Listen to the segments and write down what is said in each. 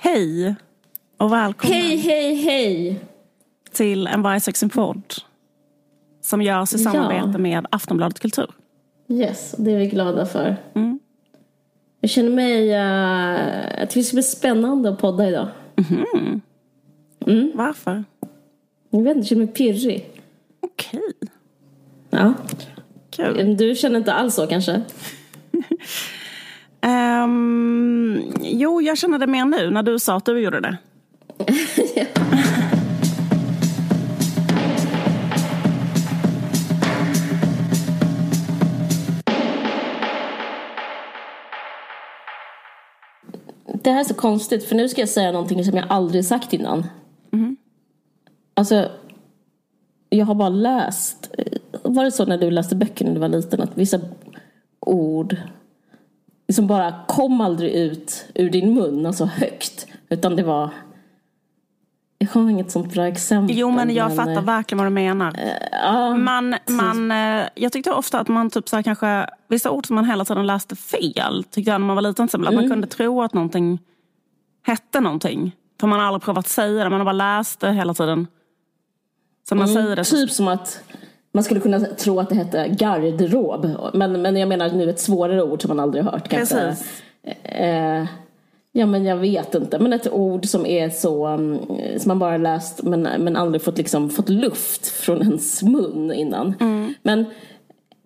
hej och välkommen Hej, hej, hej! till en Vargsexen podd som görs i Ja. samarbete med Aftonbladet Kultur. Yes, det är vi glada för. Mm. Jag känner mig... Uh, jag tycker det ska bli spännande att podda idag. Varför? Jag vet inte, jag känner mig pirrig. Okej, Ja. kul. Du känner inte alls så kanske? Ehm, jo, jag känner det mer nu när du sa att du gjorde det. Det här är så konstigt, för nu ska jag säga någonting som jag aldrig sagt innan. Alltså, jag har bara läst. Var det så när du läste böcker när du var liten att vissa ord liksom bara kom aldrig ut ur din mun, alltså högt. Utan det var... Jag har inget sånt bra exempel. Jo, men jag eh, fattar verkligen vad du menar. Ja, Man, man, eh, jag tyckte ofta att man typ så här kanske, vissa ord som man hela tiden läste fel, tyckte jag när man var liten, till exempel, att man kunde tro att någonting hette någonting. För man har aldrig provat säga det, man har bara läst det hela tiden. Så man säger det Typ som att man skulle kunna tro att det hette garderob. Men, men jag menar nu ett svårare ord som man aldrig har hört. Kanske. Precis. Eh, ja men jag vet inte. Men ett ord som är så, mm, som man bara läst men, men aldrig fått, liksom, fått luft från ens mun innan. Men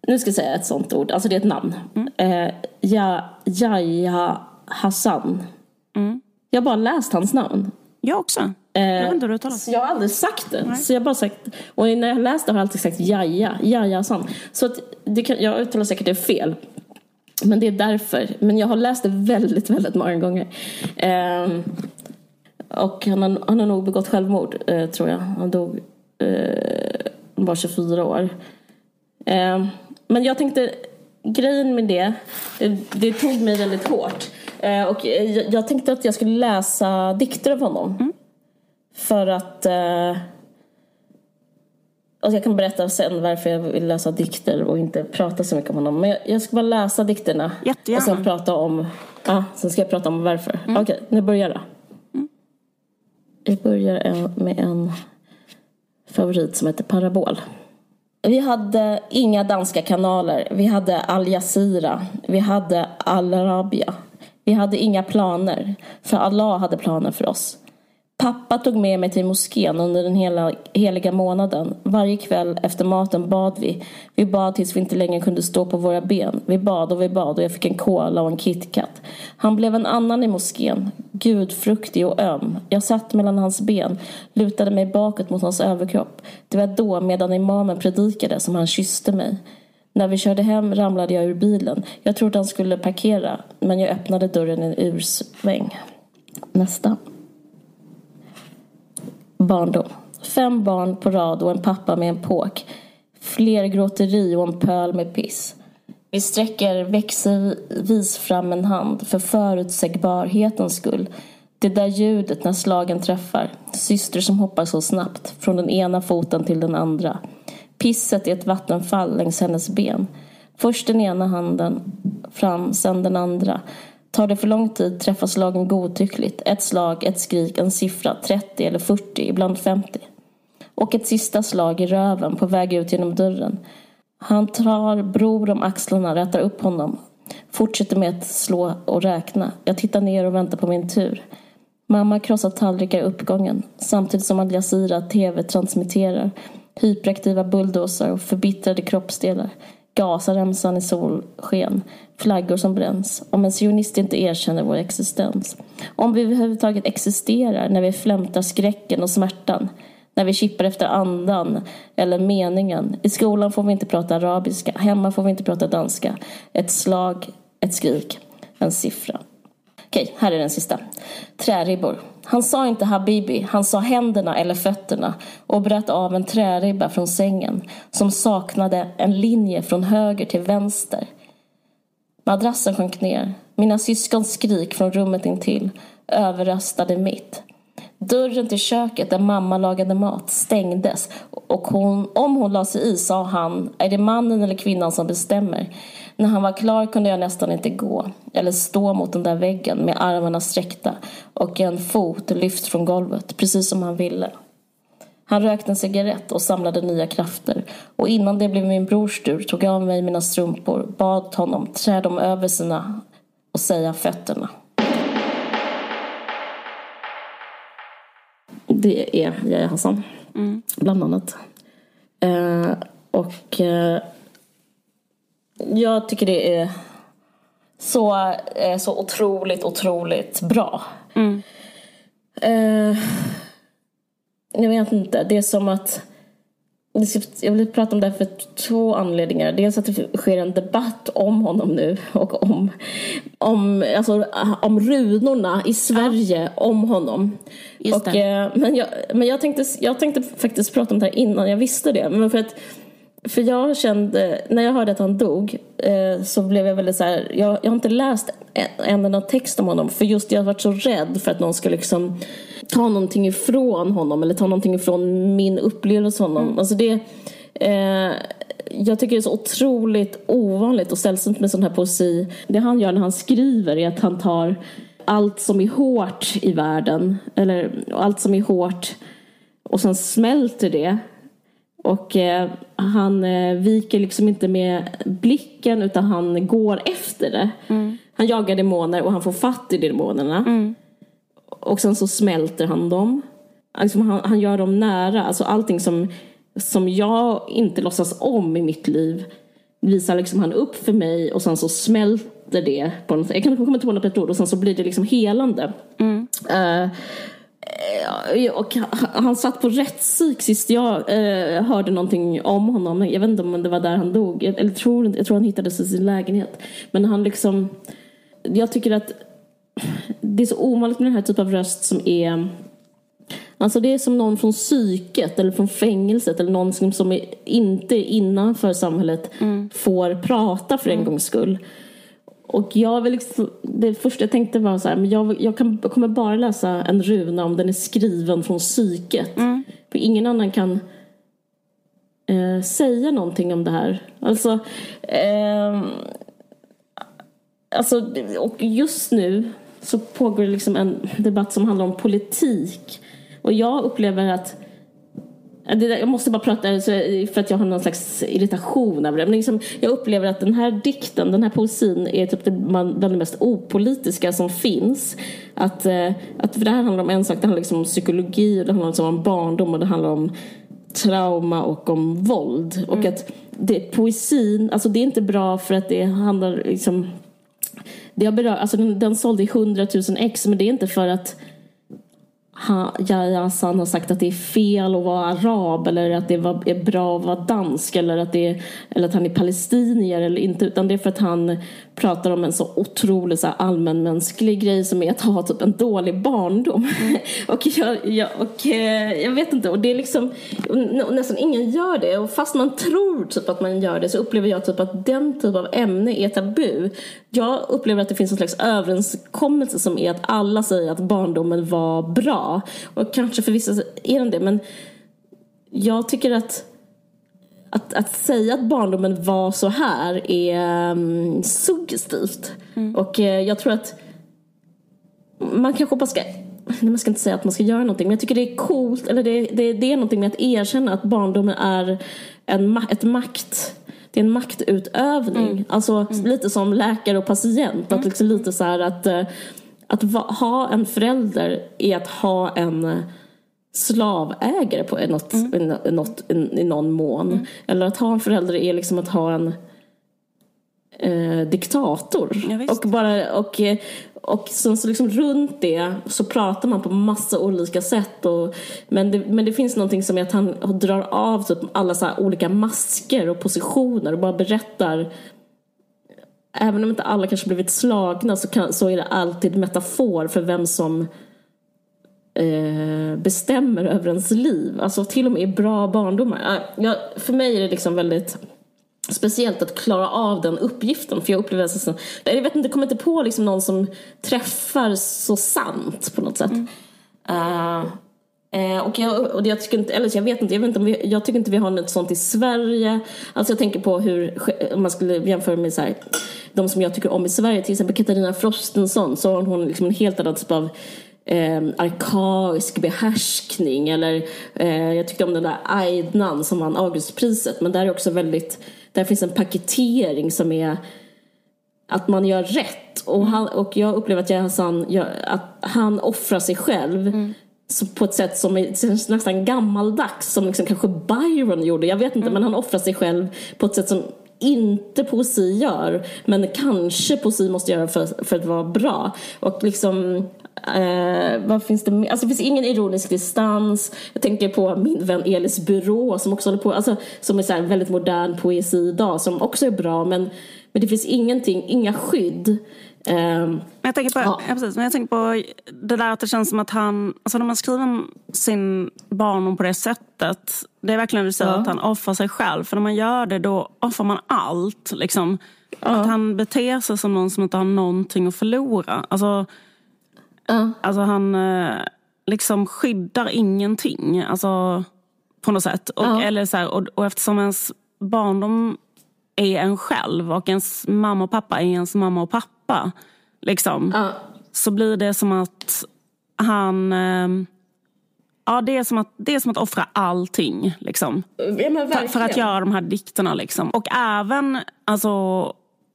nu ska jag säga ett sånt ord, alltså det är ett namn. Eh, ja, Yahya Hassan. Jag har bara läst hans namn. jag också. Jag inte det jag har aldrig sagt det. Så jag bara sagt, och när jag läste har jag alltid sagt jaja, jaja san. Så att det kan, jag uttalar säkert det fel. Men det är därför. Men jag har läst det väldigt, väldigt många gånger. Ehm, och han har, han har nog begått självmord, eh, tror jag. Han dog, eh, var 24 år. Ehm, men jag tänkte, grejen med det, eh, det tog mig väldigt hårt. Eh, och eh, jag, jag tänkte att jag skulle läsa dikter av honom. För att... Eh, och jag kan berätta sen varför jag vill läsa dikter och inte prata så mycket om honom. Men jag, jag ska bara läsa dikterna. Jättegärna. Och sen prata om... Ja, sen ska jag prata om varför. Okej, nu börjar jag. Jag börjar en, med en favorit som heter Parabol. Vi hade inga danska kanaler. Vi hade Al Jazeera. Vi hade Al Arabia. Vi hade inga planer. För Allah hade planer för oss. Pappa tog med mig till moskén under den hela, heliga månaden. Varje kväll efter maten bad vi. Vi bad tills vi inte längre kunde stå på våra ben. Vi bad och vi bad och jag fick en cola och en KitKat. Han blev en annan i moskén. Gudfruktig och öm. Jag satt mellan hans ben, lutade mig bakåt mot hans överkropp. Det var då, medan imamen predikade, som han kysste mig. När vi körde hem ramlade jag ur bilen. Jag trodde han skulle parkera, men jag öppnade dörren i en ursväng. Nästa. Barndom. Fem barn på rad och en pappa med en påk. Fler gråteri och en pöl med piss. Vi sträcker växelvis fram en hand för förutsägbarhetens skull. Det där ljudet när slagen träffar. Syster som hoppar så snabbt från den ena foten till den andra. Pisset i ett vattenfall längs hennes ben. Först den ena handen fram, sen den andra. Tar det för lång tid träffas slagen godtyckligt. Ett slag, ett skrik, en siffra, 30 eller 40, ibland 50. Och ett sista slag i röven på väg ut genom dörren. Han tar bror om axlarna, rätar upp honom. Fortsätter med att slå och räkna. Jag tittar ner och väntar på min tur. Mamma krossar tallrikar i uppgången samtidigt som Al Jazeera TV transmitterar hyperaktiva bulldozer och förbittrade kroppsdelar. Gazaremsan i solsken, flaggor som bränns. Om en sionist inte erkänner vår existens. Om vi överhuvudtaget existerar när vi flämtar skräcken och smärtan. När vi kippar efter andan eller meningen. I skolan får vi inte prata arabiska. Hemma får vi inte prata danska. Ett slag, ett skrik, en siffra. Okej, här är den sista. Träribbor. Han sa inte habibi, han sa händerna eller fötterna och bröt av en träribba från sängen som saknade en linje från höger till vänster. Madrassen sjönk ner. Mina syskons skrik från rummet intill överröstade mitt. Dörren till köket där mamma lagade mat stängdes och hon, om hon la sig i sa han är det mannen eller kvinnan som bestämmer. När han var klar kunde jag nästan inte gå eller stå mot den där väggen med armarna sträckta och en fot lyft från golvet, precis som han ville. Han rökte en cigarett och samlade nya krafter och innan det blev min brors tur tog jag av mig mina strumpor, bad honom trä dem över sina och säga fötterna. Det är Yahya Hassan, mm. bland annat. Eh, och eh, jag tycker det är så, eh, så otroligt, otroligt bra. Mm. Eh, jag vet inte, det är som att jag vill prata om det här för två anledningar. Dels att det sker en debatt om honom nu och om, om, alltså, om runorna i Sverige ja. om honom. Och, eh, men jag, men jag, tänkte, jag tänkte faktiskt prata om det här innan jag visste det. Men för att för jag kände, när jag hörde att han dog eh, så blev jag väldigt så här, jag, jag har inte läst en enda text om honom för just jag har varit så rädd för att någon ska liksom ta någonting ifrån honom eller ta någonting ifrån min upplevelse av honom. Mm. Alltså det, eh, jag tycker det är så otroligt ovanligt och sällsynt med sån här poesi. Det han gör när han skriver är att han tar allt som är hårt i världen, eller allt som är hårt och sen smälter det och eh, han eh, viker liksom inte med blicken utan han går efter det. Mm. Han jagar demoner och han får fatt i demonerna. Mm. Och sen så smälter han dem. Alltså han, han, gör dem nära. Alltså allting som, som jag inte låtsas om i mitt liv visar liksom han upp för mig och sen så smälter det. På något, jag kan inte komma på något ord och sen så blir det liksom helande. Mm. Uh, och han satt på rättspsyk sist jag eh, hörde någonting om honom. Jag vet inte om det var där han dog. Jag, eller tror, jag tror han hittades i sin lägenhet. Men han liksom... Jag tycker att det är så ovanligt med den här typen av röst som är... Alltså det är som någon från psyket eller från fängelset eller någon som, som är inte innanför samhället mm. får prata för en mm. gångs skull. Och jag vill liksom, det första jag tänkte var så här, men jag, jag, kan, jag kommer bara läsa en runa om den är skriven från psyket. Mm. För ingen annan kan eh, säga någonting om det här. Alltså, eh, alltså, och just nu så pågår det liksom en debatt som handlar om politik. Och jag upplever att jag måste bara prata för att jag har någon slags irritation över det. Men liksom, jag upplever att den här dikten, den här poesin är typ det, bland det mest opolitiska som finns. Att, eh, att, för det här handlar om en sak, det handlar liksom om psykologi, det handlar liksom om barndom och det handlar om trauma och om våld. Mm. Och att det, poesin, alltså det är inte bra för att det handlar liksom det har berört, alltså den, den sålde i 100 000 ex men det är inte för att Yahya Hassan har sagt att det är fel att vara arab eller att det är bra att vara dansk eller att, det är, eller att han är palestinier eller inte utan det är för att han pratar om en så otrolig så allmänmänsklig grej som är att ha typ en dålig barndom. Mm. och, jag, jag, och eh, jag vet inte, och det är liksom nästan ingen gör det och fast man tror typ att man gör det så upplever jag typ att den typ av ämne är tabu. Jag upplever att det finns en slags överenskommelse som är att alla säger att barndomen var bra och kanske för vissa är den det men jag tycker att att, att säga att barndomen var så här är um, suggestivt. Mm. Och uh, jag tror att man kanske bara ska man ska inte säga att man ska göra någonting men jag tycker det är coolt, eller det, det, det är någonting med att erkänna att barndomen är en, ett makt det är en maktutövning. Mm. Alltså mm. lite som läkare och patient. Att mm. liksom lite så att, uh, att va, ha en förälder är att ha en slavägare på något, mm. i, något, i, någon mån. Mm. Eller att ha en förälder är liksom att ha en eh, diktator. Ja, och, bara, och, och sen så liksom runt det så pratar man på massa olika sätt. Och, men, det, men det finns någonting som är att han drar av typ alla så olika masker och positioner och bara berättar Även om inte alla kanske blivit slagna så, kan, så är det alltid metafor för vem som Eh, bestämmer över ens liv. Alltså till och med i bra barndomar. Ja, för mig är det liksom väldigt speciellt att klara av den uppgiften. För jag upplever att jag vet inte, kommer inte på liksom någon som träffar så sant på något sätt. Mm. Uh, Eh, och jag, och jag, tycker inte, eller jag vet inte, jag, vet inte om vi, jag tycker inte vi har något sånt i Sverige. Alltså jag tänker på hur, om man skulle jämföra med så här, de som jag tycker om i Sverige, till exempel Katarina Frostenson, så har hon liksom en helt annan typ av eh, arkaisk behärskning. Eller eh, jag tyckte om den där Aidnan som vann Augustpriset, men där är också väldigt, där finns en paketering som är att man gör rätt. Och, han, och jag upplever att Yahya Hassan, att han offrar sig själv mm på ett sätt som är nästan gammaldags som liksom kanske Byron gjorde. Jag vet inte mm. men han offrar sig själv på ett sätt som inte poesi gör men kanske poesi måste göra för, för att vara bra. Och liksom eh, vad finns det Alltså det finns ingen ironisk distans. Jag tänker på min vän Elis Byrå som också håller på, alltså som är så väldigt modern poesi idag som också är bra men, men det finns ingenting, inga skydd. Um, jag tänker på, ja. Ja, precis, men jag tänker på det där att det känns som att han, alltså när man skriver sin barndom på det sättet, det är verkligen det säger ja. att han offrar sig själv. För när man gör det då offrar man allt. Liksom. Att han beter sig som någon som inte har någonting att förlora. Alltså, alltså han eh, liksom skyddar ingenting. Alltså, på något sätt. Och, eller så här, och, och eftersom ens barndom är en själv och ens mamma och pappa är ens mamma och pappa. Liksom. Ja. Så blir det som att han... Eh, ja, det är, som att, det är som att offra allting. Liksom, ja, för, för, att göra de här dikterna. Liksom. Och även alltså,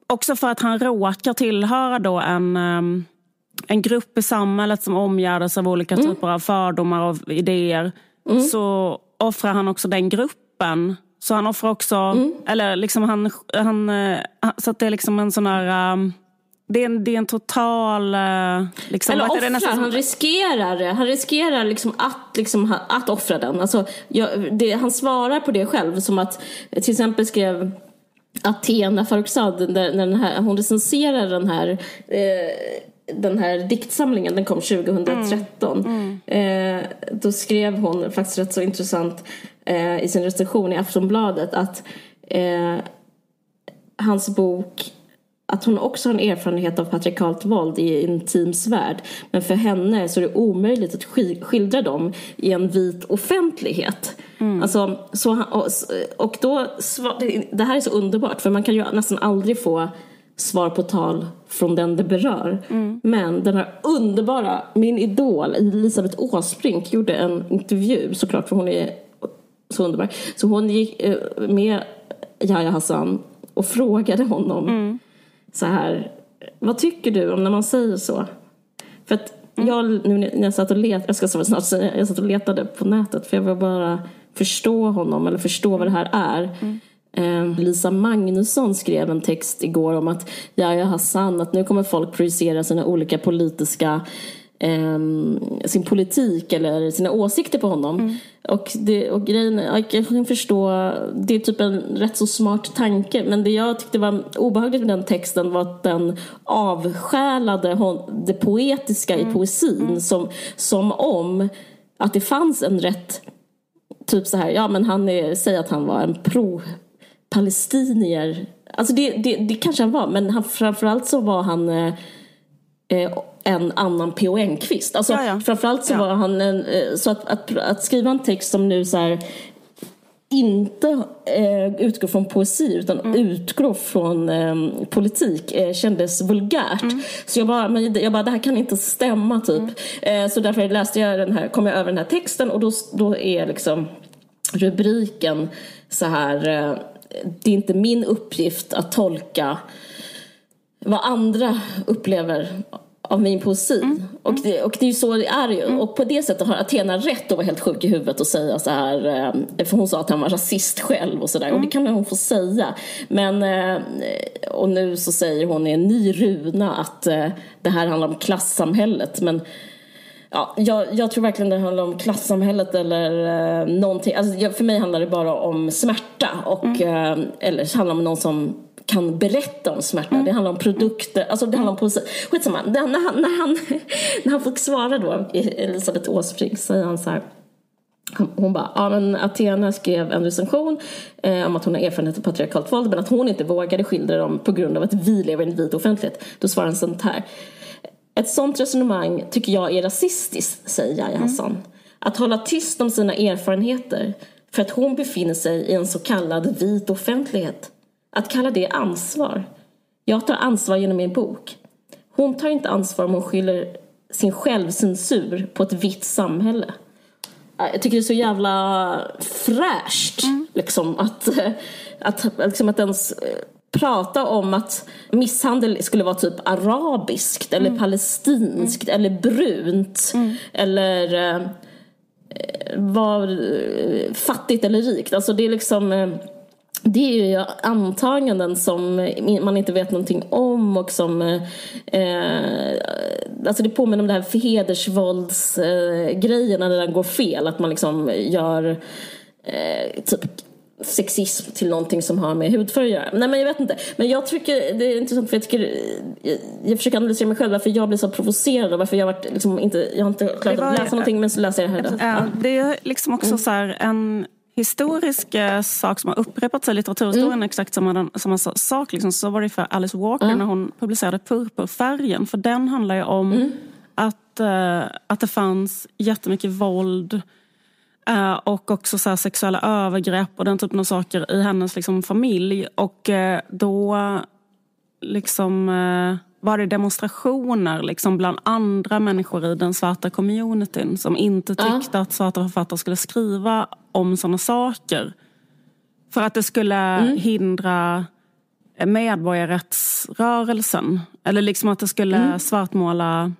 också för att han råkar tillhöra då en, um, en grupp i samhället som omgärdas av olika mm. typer av fördomar och idéer. Mm. Så offrar han också den gruppen så han offrar också, mm. eller liksom han, han, eh, så att det är liksom en sån här um, det är, en, det är en total... Uh, liksom, Eller offra, nästan... han riskerar Han riskerar liksom att, liksom, att offra den. Alltså, jag, det, han svarar på det själv som att till exempel skrev Athena Farrokhzad, när, när den här, hon recenserar den här eh, den här diktsamlingen, den kom 2013. Mm. Mm. Eh, då skrev hon faktiskt rätt så intressant eh, i sin recension i Aftonbladet att eh, hans bok att hon också har en erfarenhet av patriarkalt våld i en intim värld. Men för henne så är det omöjligt att skildra dem i en vit offentlighet. Mm. Alltså, så, och då, det här är så underbart för man kan ju nästan aldrig få svar på tal från den det berör. Mm. Men den här underbara, min idol Elisabeth Åsbrink gjorde en intervju såklart för hon är så underbar. Så hon gick eh, med Yahya Hassan och frågade honom mm. så här, vad tycker du om när man säger så? För att mm. jag, nu när jag satt och letade, jag ska snart säga, jag satt och letade på nätet för jag vill bara förstå honom eller förstå vad det här är. Mm. Eh, Lisa Magnusson skrev en text igår om att Yahya Hassan, att nu kommer folk projicera sina olika politiska eh, sin politik eller sina åsikter på honom. Mm. Och, det, och grejen, jag kan förstå, det är typ en rätt så smart tanke men det jag tyckte var obehagligt med den texten var att den avsjälade det poetiska mm. i poesin mm. som, som om att det fanns en rätt typ så här, ja men han är, säg att han var en pro-palestinier. Alltså det, det, det kanske han var men han, framförallt så var han eh, eh en annan P.O. Enquist. Alltså, ja, ja. Framförallt så ja. var han en, eh, så att, att, att, skriva en text som nu så här, inte eh, utgår från poesi utan mm. utgår från eh, politik eh, kändes vulgärt. Mm. Så jag bara, men jag bara, det här kan inte stämma typ. Mm. Eh, så därför läste jag den här, kom jag över den här texten och då, då är liksom rubriken så här, eh, det är inte min uppgift att tolka vad andra upplever av min poesi. Mm. Och, det, och det är ju så det är ju. Mm. Och på det sättet har Athena rätt att vara helt sjuk i huvudet och säga så här. Eh, för hon sa att han var rasist själv och sådär. Mm. Och det mm. kan hon få säga. Men, eh, och nu så säger hon i en ny runa att eh, det här handlar om klassamhället. Men Ja, jag, jag tror verkligen det handlar om klassamhället eller eh, någonting. Alltså, för mig handlar det bara om smärta. Och, mm. eh, eller så handlar det om någon som kan berätta om smärta. Mm. Det handlar om produkter, alltså det handlar om poesi. Skitsamma, när han, när han, när han fick svara då, Elisabeth Åsbrink, säger han så här hon bara, ja men Athena skrev en recension eh, om att hon har erfarenhet av patriarkalt våld men att hon inte vågade skildra dem på grund av att vi lever i en vit offentlighet. Då svarar han sånt här. Ett sånt resonemang tycker jag är rasistiskt, säger Yahya Hassan. Att hålla tyst om sina erfarenheter för att hon befinner sig i en så kallad vit offentlighet. Att kalla det ansvar. Jag tar ansvar genom min bok. Hon tar inte ansvar om hon skyller sin självcensur på ett vitt samhälle. Jag tycker det är så jävla fräscht liksom, att, att, liksom, att ens eh, prata om att misshandel skulle vara typ arabiskt eller palestinskt eller brunt eller eh, var eh, fattigt eller rikt. Alltså det är liksom eh, det är ju antaganden som man inte vet någonting om och som eh, alltså det påminner om det här hedersvåldsgrejen när den går fel att man liksom gör eh, typ sexism till någonting som har med hudfärg att göra. Nej men jag vet inte. Men jag tycker det är intressant för jag tycker jag, jag försöker analysera mig själv varför jag blir så provocerad och varför jag varit liksom inte, jag har inte klarat att läsa någonting men så läser jag det här idag. Det är liksom också så här en historisk eh, sak som har upprepats i litteraturhistorien Mm. exakt samma, samma sa- sak. Liksom, så var det för Alice Walker när hon publicerade Purpurfärgen. För den handlar ju om Mm. att, eh, att det fanns jättemycket våld eh, och också så sexuella övergrepp och den typen av saker i hennes liksom, familj. Och eh, då liksom, eh, var det demonstrationer liksom, bland andra människor i den svarta communityn som inte tyckte att svarta författare skulle skriva om sådana saker. För att det skulle Mm. hindra medborgarrättsrörelsen. Eller liksom att det skulle svartmåla Mm.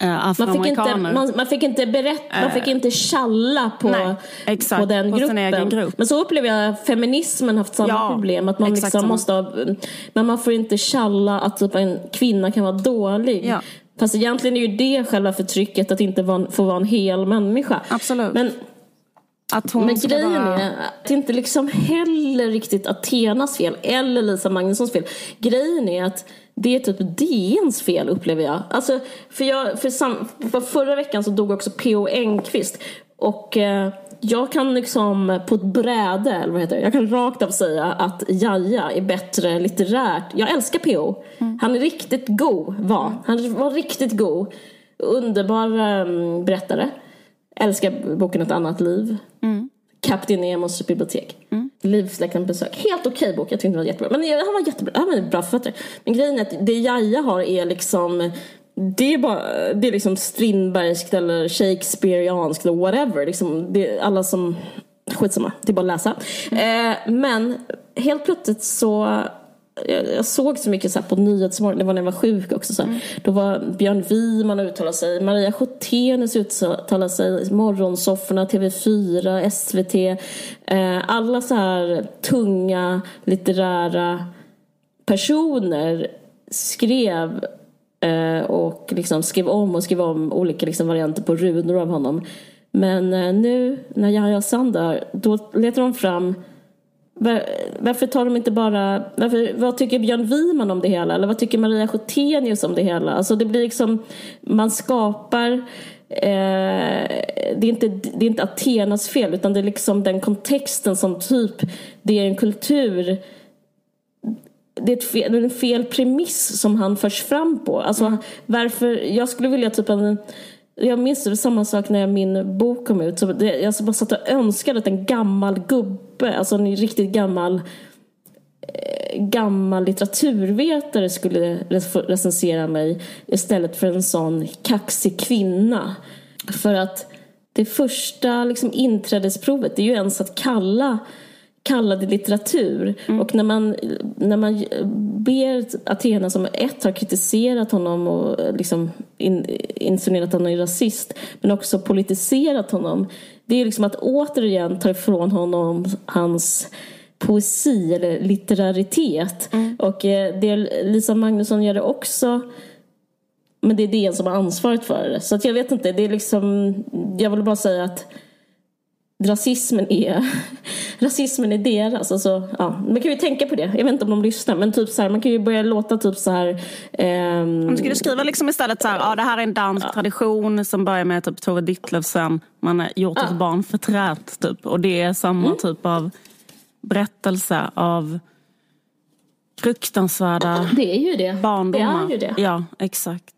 Man fick, inte, man, man fick inte berätta, man fick inte tjalla på, Nej, exakt, på den på gruppen. grupp. Men så upplever jag feminismen haft samma Ja, problem. Att man liksom samma. måste ha, men man får inte tjalla att typ en kvinna kan vara dålig. Ja. Fast egentligen är ju det själva förtrycket att inte vara, få vara en hel människa. Absolut. Men, att hon men grejen vara- är att det inte liksom heller riktigt Athenas fel eller Lisa Magnussons fel. Grejen är att det är typ DNs fel upplever jag. Alltså, för, jag för, sam, för förra veckan så dog också P.O. Engqvist. Och eh, jag kan liksom på ett bräde, eller vad heter det, jag kan rakt av säga att Jaja är bättre litterärt. Jag älskar P.O. Han är riktigt god, var. Han var riktigt god. Underbar um, berättare. Älskar boken Ett annat liv. Kapten Nemos bibliotek. Livsläckande besök. Helt okej bok, jag tyckte den var jättebra. Men han var jättebra, han var bra författare. Men grejen är att det Jaja har är liksom det är, bara, det är liksom Strindbergskt eller Shakespeareanskt eller whatever. Liksom, det alla som... Skitsamma, det är bara att läsa. Eh, men helt plötsligt så jag, jag såg så mycket så på Nyhetsmorgon, det var när jag var sjuk också. Så här. Då var Björn Wiman uttalade sig, Maria Schottenius uttalade sig, Morgonsofforna, TV4, SVT. Eh, alla så här tunga litterära personer skrev eh, och liksom skrev om och skrev om olika liksom varianter på runor av honom. Men eh, nu när Yahya Hassan dör, då letar de fram var, varför tar de inte bara, varför, vad tycker Björn Wiman om det hela? Eller vad tycker Maria Schottenius om det hela? Alltså det blir liksom, man skapar eh, det, är inte, det är inte Athenas fel utan det är liksom den kontexten som typ, det är en kultur det är, ett fel, det är en fel premiss som han förs fram på. Alltså, varför, jag skulle vilja typ en jag minns det samma sak när min bok kom ut. Så det, jag bara satt och önskade att en gammal gubbe, alltså en riktigt gammal eh, gammal litteraturvetare skulle recensera mig istället för en sån kaxig kvinna. För att det första liksom, inträdesprovet det är ju ens att kalla kalla det litteratur. Och när man, när man ber Athena som ett har kritiserat honom och liksom in, insinuerat att han är rasist men också politiserat honom. Det är liksom att återigen ta ifrån honom hans poesi eller litteraritet. Mm. Och det Lisa Magnusson gör det också men det är det som har ansvaret för det. Så jag vet inte, det är liksom jag vill bara säga att rasismen är rasismen är deras. Alltså, ja. Man kan ju tänka på det. Jag vet inte om de lyssnar. Men typ så här, man kan ju börja låta typ så här. Ehm... Man skulle skriva liksom istället så här, ja, det här är en dansk ja. tradition som börjar med typ Tove Ditlevsen. Man har gjort ett barn förträtt typ. Och det är samma Mm. typ av berättelse av fruktansvärda det är ju det. barndomar. Det är ju det. Ja, exakt.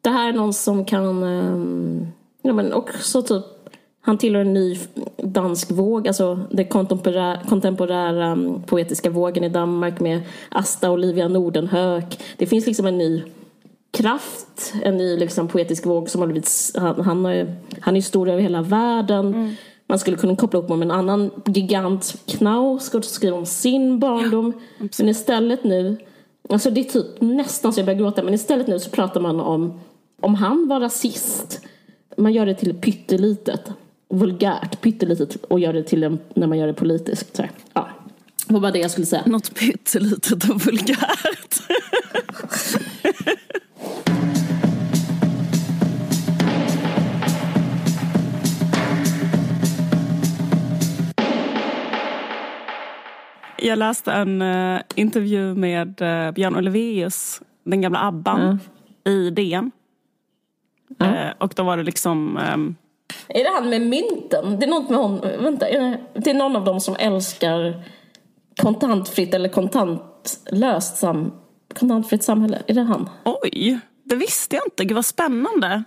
Det här är någon som kan, um, ja men också typ, han tillhör en ny dansk våg, alltså den kontemporära, kontemporära um, poetiska vågen i Danmark med Asta Olivia Nordenhök. Det finns liksom en ny kraft, en ny liksom, poetisk våg som har blivit, han, han, är, han är stor över hela världen. Mm. Man skulle kunna koppla upp med en annan gigant, Knaus, och skriva om sin barndom. Ja, men istället nu, alltså det är typ nästan så jag börjar gråta, men istället nu så pratar man om om han var rasist. Man gör det till pyttelitet, vulgärt, pyttelitet och gör det till en, när man gör det politiskt. Så ja. Det var bara det jag skulle säga. Något pyttelitet och vulgärt. Jag läste en uh, intervju med uh, Björn Ulvaeus, den gamla ABBAn, mm. i DN. Mm. Uh, och då var det liksom... Um... Är det han med mynten? Det är något med hon, vänta, det, är någon av dem som älskar kontantfritt eller kontantlöst sam, kontantfritt samhälle. Är det han? Oj, det visste jag inte. Gud vad spännande.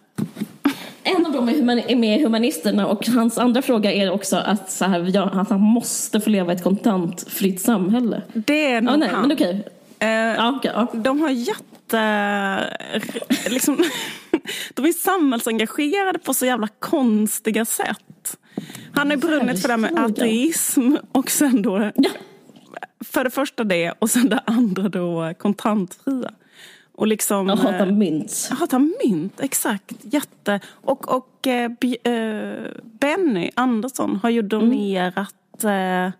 En av dem är, med i Humanisterna och hans andra fråga är också att, så här, ja, att han måste få leva i ett kontantfritt samhälle. Det är nog ja, nej, han. Men okej. Uh, ja, okay, ja. De har jätte... Liksom, de är samhällsengagerade på så jävla konstiga sätt. Han har brunnit för det med ateism och sen då... Ja. För det första det och sen det andra då kontantfria. Och liksom, jag hatar eh, mynt. Jag hatar mynt, exakt. Jätte. Och, och äh, Benny Andersson har ju mm. donerat mm. äh,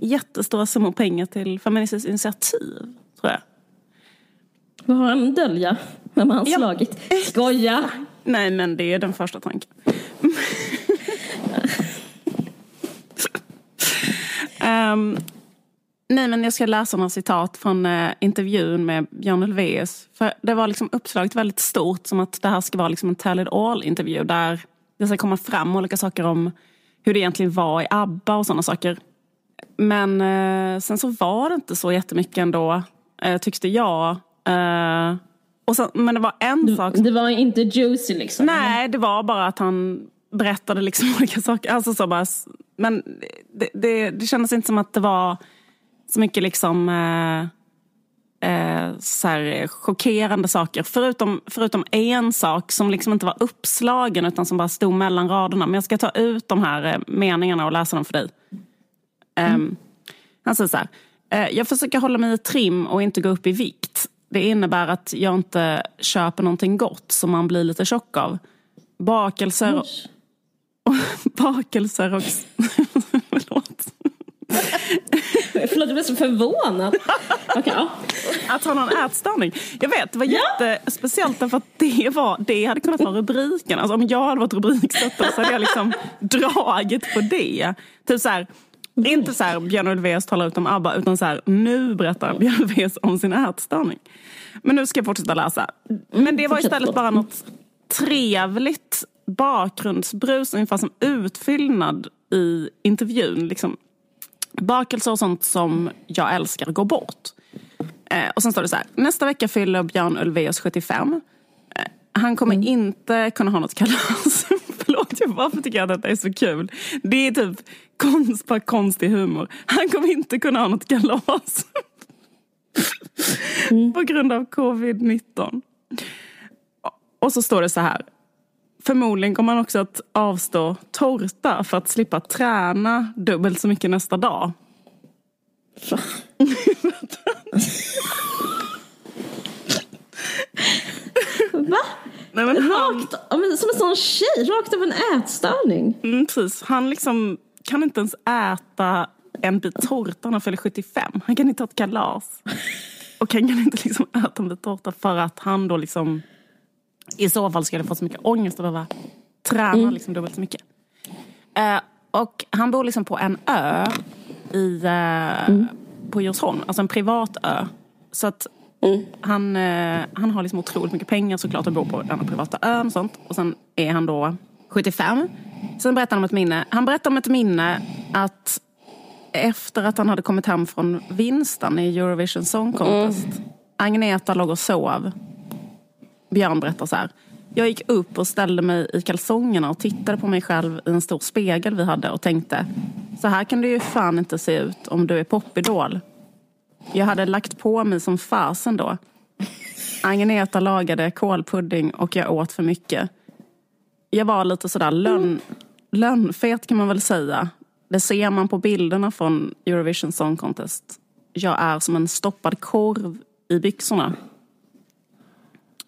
jättestora summor pengar till Feministiskt initiativ, tror jag. Vad har han dölja? Vem har han ja. slagit? Skoja! Nej, men det är den första tanken. um, Nej, men jag ska läsa några citat från eh, intervjun med Björn Ulvaeus. För det var liksom uppslaget väldigt stort som att det här ska vara liksom en tell it all-intervju där det ska komma fram olika saker om hur det egentligen var i ABBA och sådana saker. Men eh, sen så var det inte så jättemycket ändå, eh, tyckte jag. Eh, och sen, men det var en du, sak... Som... Det var inte juicy liksom? Nej, det var bara att han berättade liksom olika saker. Alltså så bara, men det, det, det kändes inte som att det var så mycket liksom eh, eh, så här, chockerande saker. Förutom, förutom en sak som liksom inte var uppslagen utan som bara stod mellan raderna. Men jag ska ta ut de här eh, meningarna och läsa dem för dig. Mm. Um, han säger så här. Eh, jag försöker hålla mig i trim och inte gå upp i vikt. Det innebär att jag inte köper någonting gott som man blir lite tjock av. Bakelser och... bakelser och... Förlåt. Förlåt, jag blev så förvånad. Okay, ja. Att ha någon ätstörning. Jag vet, det var ja. jättespeciellt därför att det, var, det hade kunnat vara rubriken. Alltså, om jag hade varit rubriksättare så hade jag liksom dragit på det. Typ så här, inte så här Björn Ulvaeus talar ut om ABBA utan så här, nu berättar Björn Ulvaeus om sin ätstörning. Men nu ska jag fortsätta läsa. Men det var istället bara något trevligt bakgrundsbrus, ungefär som utfyllnad i intervjun. Liksom Bakelser och sånt som jag älskar går bort. Eh, och sen står det så här. Nästa vecka fyller Björn Ulvaeus 75. Eh, han kommer mm. inte kunna ha något kalas. Förlåt, varför tycker jag att detta är så kul? Det är typ konst på konstig humor. Han kommer inte kunna ha något kalas. Mm. på grund av covid-19. Och så står det så här. Förmodligen kommer man också att avstå tårta för att slippa träna dubbelt så mycket nästa dag. Va? Nej, men han... Rakt, som en sån tjej, rakt av en ätstörning. Mm, precis. Han liksom kan inte ens äta en bit tårta när han fyller 75. Han kan inte ha ett kalas. Och han kan inte liksom äta en bit tårta för att han då liksom i så fall skulle få så mycket ångest att behöva träna mm. liksom dubbelt så mycket. Uh, och han bor liksom på en ö i, uh, mm. på Djursholm, alltså en privat ö. Så att mm. han, uh, han har liksom otroligt mycket pengar såklart och bor på denna privata ön och sånt. Och sen är han då 75. Sen berättar han om ett minne. Han berättar om ett minne att efter att han hade kommit hem från vinsten i Eurovision Song Contest. Mm. Agneta låg och sov Björn berättar så här. Jag gick upp och ställde mig i kalsongerna och tittade på mig själv i en stor spegel vi hade och tänkte så här kan det ju fan inte se ut om du är popidol. Jag hade lagt på mig som fasen då. Agneta lagade kålpudding och jag åt för mycket. Jag var lite sådär lönn, lönnfet kan man väl säga. Det ser man på bilderna från Eurovision Song Contest. Jag är som en stoppad korv i byxorna.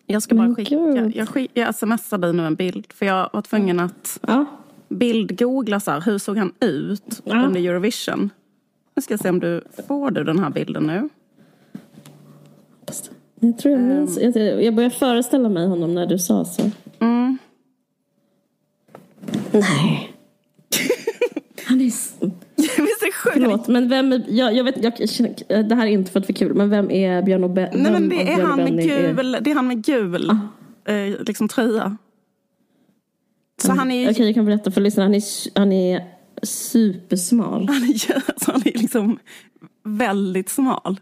Jag ska bara Men skicka, jag, skick, jag smsar dig nu en bild. För jag var tvungen att Ja. bildgoogla så här, hur såg han ut Ja. under Eurovision. Nu ska jag se om du får du den här bilden nu. Jag tror jag minns. Jag, jag börjar föreställa mig honom när du sa så. Mm. Nej. Han är... Visst är sjukt? Förlåt, men vem är... Jag, jag vet, jag, känner- det här är inte för att vara kul, men vem är Björn och Be- Nej men det är han med Benny är- gul, det är han med gul eh, liksom tröja. Så han är ju Okej, jag kan berätta för lyssnarna. Han är, han är supersmal. han är, alltså, han är liksom väldigt smal.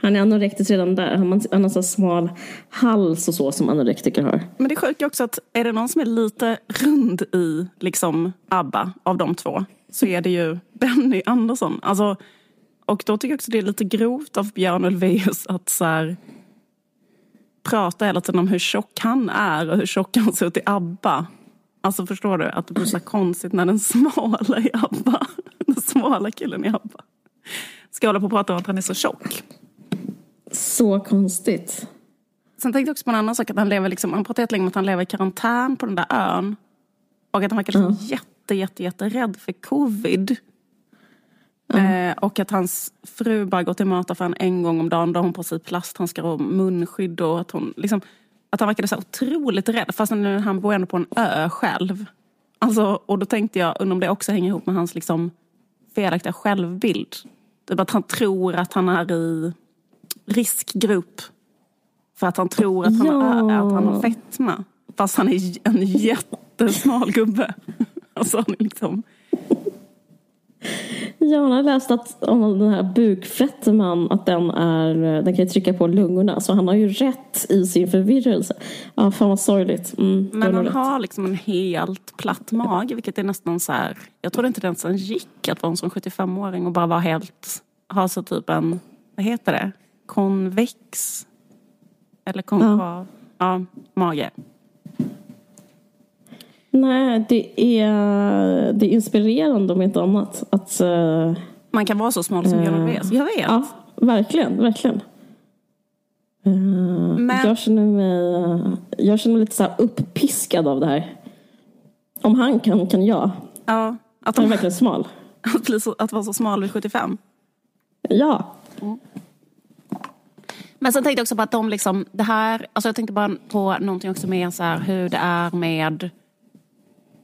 Han är anorektisk redan där. Han, har så smal hals och så som anorektiker har. Men det sjuka också att är det någon som är lite rund i liksom ABBA av de två så är det ju Benny Andersson. Alltså, och då tycker jag också det är lite grovt av Björn Ulvaeus att så här, prata hela tiden om hur tjock han är och hur tjock han ser ut i ABBA. Alltså förstår du? Att det blir så konstigt när den smala i ABBA, den smala killen i ABBA ska hålla på och prata om att han är så tjock. Så konstigt. Sen tänkte jag också på en annan sak. Att han, lever liksom, han pratar jättelänge om att han lever i karantän på den där ön. Och att han verkar liksom jätte, jätte, jätte rädd för covid. Eh, och att hans fru bara går till mataffären en gång om dagen. Då har hon på sig plasthandskar och munskydd. Och att, hon, liksom, att han verkade så otroligt rädd. Fast nu, han bor ändå på en ö själv. Alltså, och då tänkte jag, undrar om det också hänger ihop med hans liksom, felaktiga självbild. Typ att han tror att han är i riskgrupp. För att han tror att han, Ja. är, att han har fetma. Fast han är en jättesmal gubbe. Alltså han är liksom... Ja, han har läst att om den här bukfetman, att den är, den kan trycka på lungorna. Så han har ju rätt i sin förvirrelse. Ja, fan vad sorgligt. Mm, Men han har liksom en helt platt mage. Vilket är nästan så här... Jag trodde inte det ens gick att vara en sån 75-åring och bara vara helt... Ha så typ en... Vad heter det? Konvex? Eller konkav? Ja. mage. Nej, det är, det är inspirerande om inte annat. Att, eh, Man kan vara så smal som Björn Ulvaeus. Jag vet. ja, verkligen, verkligen. Eh, Men- jag, känner mig, jag känner mig lite så här uppiskad av det här. Om han kan, kan jag. Ja, att, Han är verkligen smal. att, bli så, att vara så smal vid 75. Ja. Men sen tänkte jag också på att de liksom, det här, alltså jag tänkte bara på någonting också med så här, hur det är med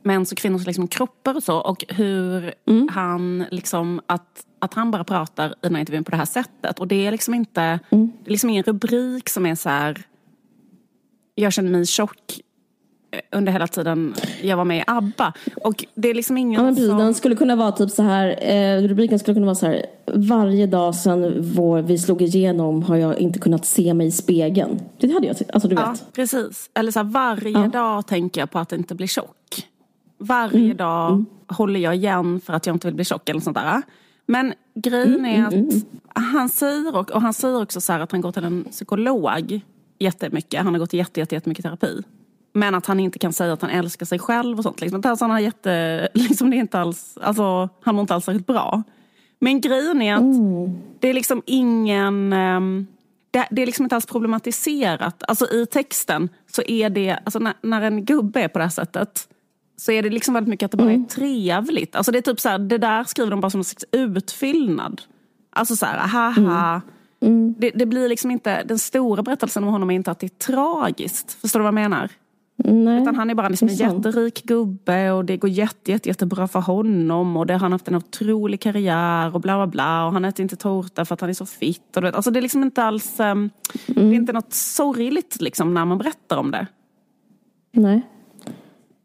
mäns och kvinnors liksom kroppar och så och hur han liksom, att, att han bara pratar i den här intervjun på det här sättet och det är liksom inte, det är liksom ingen rubrik som är så här, jag känner mig tjock eh, under hela tiden jag var med i ABBA. Och det är liksom ingen Ja, men som... Den skulle kunna vara typ så här, eh, rubriken skulle kunna vara så här, varje dag sedan vår, vi slog igenom har jag inte kunnat se mig i spegeln. Det hade jag, alltså du Ja, vet. precis. Eller så här, varje Ja. dag tänker jag på att inte bli tjock. Varje Mm. dag håller jag igen för att jag inte vill bli tjock eller sånt där. Men grejen Mm, är att han säger, och, och han säger också så här att han går till en psykolog jättemycket. Han har gått jätte, jätte, jättemycket terapi. Men att han inte kan säga att han älskar sig själv och sånt. Liksom. Alltså, han, har jätte, liksom, det är inte alls, alltså, han mår inte alls särskilt bra. Men grejen är att det är liksom ingen... ehm, det, det är liksom inte alls problematiserat. Alltså i texten så är det, alltså när, när en gubbe är på det här sättet så är det liksom väldigt mycket att det bara är trevligt. Alltså det är typ så här, det där skriver de bara som en slags utfyllnad. Alltså så här, haha. Det, det blir liksom inte, den stora berättelsen om honom är inte att det är tragiskt. Förstår du vad jag menar? Nej. Utan han är bara liksom en jätterik gubbe och det går jätte, jätte, jättebra för honom och det har han haft en otrolig karriär och bla bla bla och han äter inte tårta för att han är så fitt. Och alltså det är liksom inte alls, ehm, det är inte något sorgligt liksom när man berättar om det. Nej.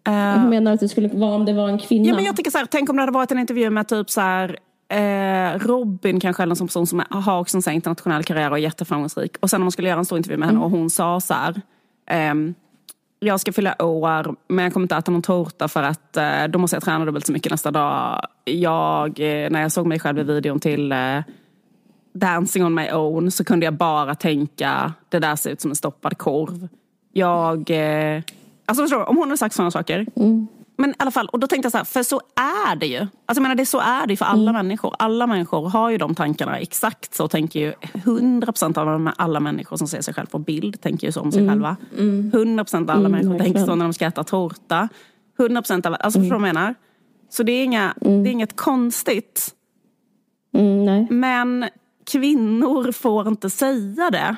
Eh, Hur menar du att det skulle vara om det var en kvinna? Ja, men jag tänker så här, tänk om det hade varit en intervju med typ så här, eh, Robin kanske eller en sån person som har också en så här internationell karriär och är jätteframgångsrik. Och sen om man skulle göra en stor intervju med henne och hon sa så här, ehm, jag ska fylla år men jag kommer inte äta någon tårta för att eh, då måste jag träna dubbelt så mycket nästa dag. Jag, eh, när jag såg mig själv i videon till eh, Dancing on my own så kunde jag bara tänka det där ser ut som en stoppad korv. Jag, eh, alltså förstår du, om hon hade sagt sådana saker. Mm. Men i alla fall, och då tänkte jag så här, för så är det ju. Alltså jag menar, det så är det för alla människor. Alla människor har ju de tankarna. Exakt så tänker ju 100% av alla människor som ser sig själva på bild tänker ju så om sig själva. 100% av alla människor tänker så när de ska äta tårta. 100% av, alltså förstår du vad jag menar? Så det är, inga, det är inget konstigt. Mm, nej. Men kvinnor får inte säga det.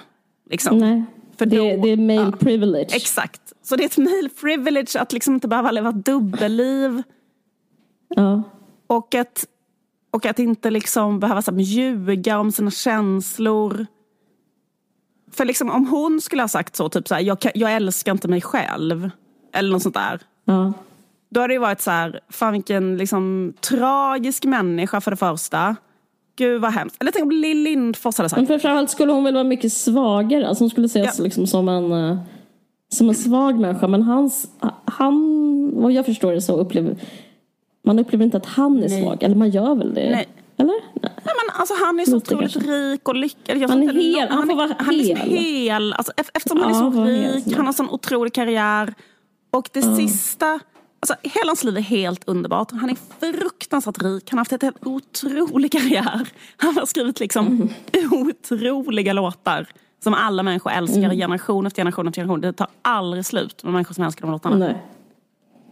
Liksom. nej. För det, då- det är male ja. privilege. Exakt. Så det är ett male privilege att liksom inte behöva leva dubbelliv. ja. Och att, och att inte liksom behöva så här, ljuga om sina känslor. För liksom, om hon skulle ha sagt så, typ så här, jag, jag älskar inte mig själv. Eller något sånt där. ja. Då hade det varit så här, fan vilken liksom, tragisk människa för det första. Gud vad hemskt. Eller tänk om Lill Lindfors hade sagt. Men för framförallt skulle hon väl vara mycket svagare. Alltså hon skulle ses Ja. liksom som en, eh, som en svag människa. Men hans, han, vad jag förstår det så upplever man upplever inte att han är Nej. svag. Eller man gör väl det? Nej. Eller? Nej. Nej, men alltså, han är så Lite otroligt kanske. rik och lyckad. Han är hel. nå- Han får är- vara han är liksom hel. hel. Alltså, ef- eftersom han Ja, är så hel, rik, ja. han har sån otrolig karriär. Och det sista, alltså hela hans liv är helt underbart. Han är fruktansvärt rik, han har haft ett helt otrolig karriär. Han har skrivit liksom Mm. otroliga låtar. Som alla människor älskar, Mm. generation efter generation efter generation. Det tar aldrig slut med människor som älskar de låtarna. Nej.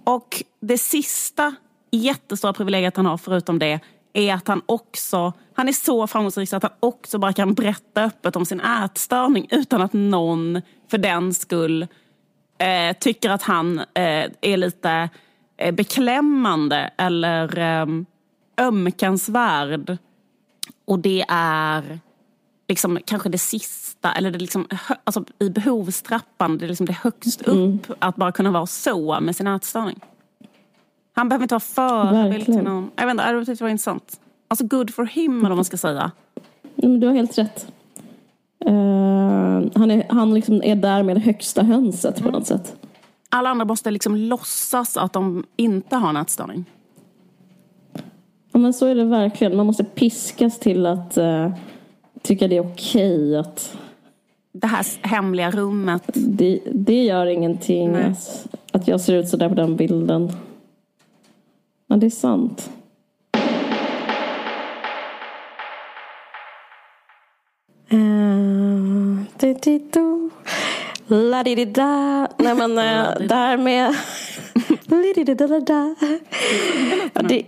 Och det sista jättestora privilegiet han har förutom det är att han också, han är så framgångsrik så att han också bara kan berätta öppet om sin ätstörning utan att någon för den skull eh, tycker att han eh, är lite eh, beklämmande eller eh, ömkansvärd. Och det är liksom kanske det sista, eller det liksom, alltså, i behovstrappan, det är liksom det högst upp att bara kunna vara så med sin ätstörning. Han behöver inte vara förebild till någon. Jag vet inte, jag tyckte det var intressant. Alltså good for him eller vad man ska säga. Men du har helt rätt. Eh, han är, han liksom är där med det högsta hönset på något sätt. Alla andra måste liksom låtsas att de inte har en ätstörning. Ja, men så är det verkligen. Man måste piskas till att eh, tycka det är okej att Det här hemliga rummet. det, det gör ingenting att, att jag ser ut sådär på den bilden. Men det är sant. Uh, la di di da Nej men uh, där det,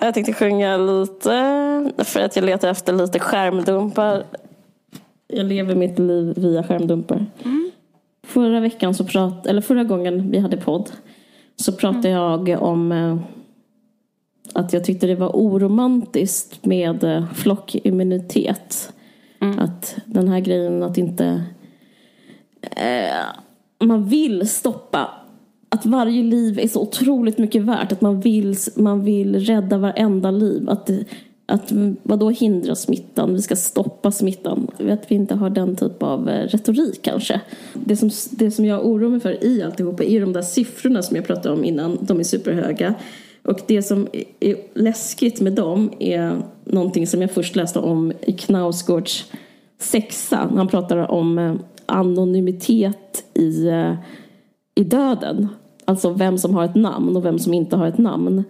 Jag tänkte sjunga lite för att jag letar efter lite skärmdumpar. Jag lever mitt liv via skärmdumpar. Förra veckan så prat, eller förra gången vi hade podd så pratade jag om eh, att jag tyckte det var oromantiskt med eh, flockimmunitet. Att den här grejen att inte eh, man vill stoppa att varje liv är så otroligt mycket värt. Att man vill, man vill rädda varenda liv. Att, att vadå hindra smittan? Vi ska stoppa smittan. Att vi inte har den typ av eh, retorik kanske. Det som, det som jag oroar mig för i alltihopa är de där siffrorna som jag pratade om innan. De är superhöga. Och det som är läskigt med dem är någonting som jag först läste om i Knausgårds sexa. Han pratar om eh, anonymitet i, eh, i döden. Alltså vem som har ett namn och vem som inte har ett namn.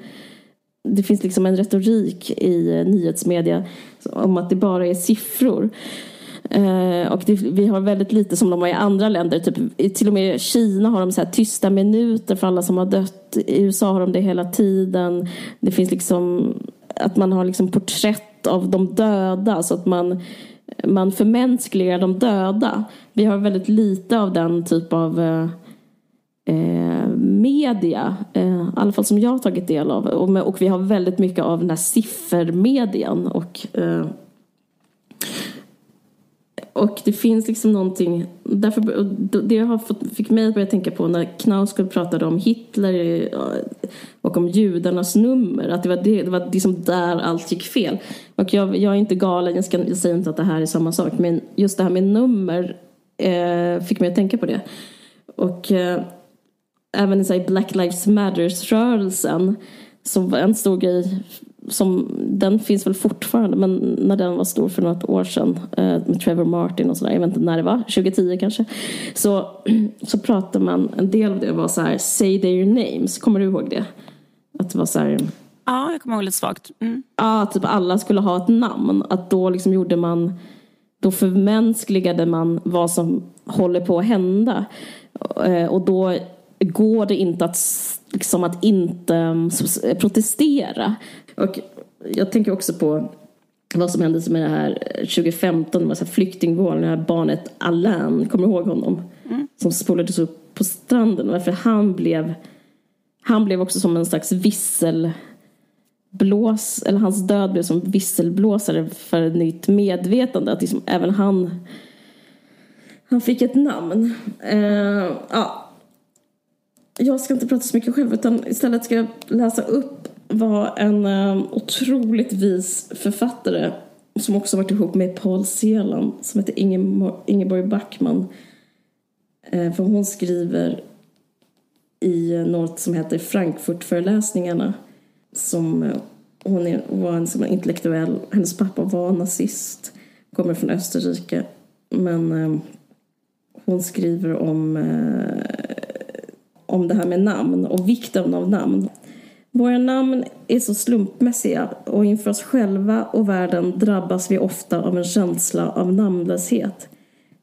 Det finns liksom en retorik i nyhetsmedia om att det bara är siffror. Eh, och det, vi har väldigt lite som de har i andra länder. Typ, till och med i Kina har de så här tysta minuter för alla som har dött. I USA har de det hela tiden. Det finns liksom att man har liksom porträtt av de döda. Så att man, man förmänskligar de döda. Vi har väldigt lite av den typ av eh, eh media, eh, i alla fall som jag har tagit del av. Och, med, och vi har väldigt mycket av den här siffermedian. Och, eh, och det finns liksom någonting, därför, och det har fått, fick mig att börja tänka på när Knausgård pratade om Hitler eh, och om judarnas nummer, att det var, det, det var liksom där allt gick fel. Och jag, jag är inte galen, jag, ska, jag säger inte att det här är samma sak, men just det här med nummer eh, fick mig att tänka på det. Och eh, även i Black Lives Matters-rörelsen så var en stor grej som, den finns väl fortfarande, men när den var stor för något år sedan eh, med Trevor Martin och sådär, jag vet inte när det var, 2010 kanske, så, så pratade man, en del av det var så här, say their names, kommer du ihåg det? Att det var så här, Ja, jag kommer ihåg lite svagt. Mm. Ja, typ alla skulle ha ett namn. Att då liksom gjorde man, då förmänskligade man vad som håller på att hända. Eh, och då går det inte att, liksom, att inte mm, protestera. Och jag tänker också på vad som hände med det här 2015, med flyktingvågen, det här barnet Alain, kommer du ihåg honom? Mm. Som spolades upp på stranden. Varför han blev, han blev också som en slags vissel blås, eller hans död blev som visselblåsare för ett nytt medvetande. Att liksom även han, han fick ett namn. Uh, ja. Jag ska inte prata så mycket själv utan istället ska jag läsa upp vad en uh, otroligt vis författare som också varit ihop med Paul Celan som heter Ingeborg Backman. Eh, för hon skriver i något som heter Frankfurtföreläsningarna som eh, hon är, var en som intellektuell. Hennes pappa var nazist, kommer från Österrike. Men eh, hon skriver om, eh, om det här med namn och vikten av namn. Våra namn är så slumpmässiga och inför oss själva och världen drabbas vi ofta av en känsla av namnlöshet.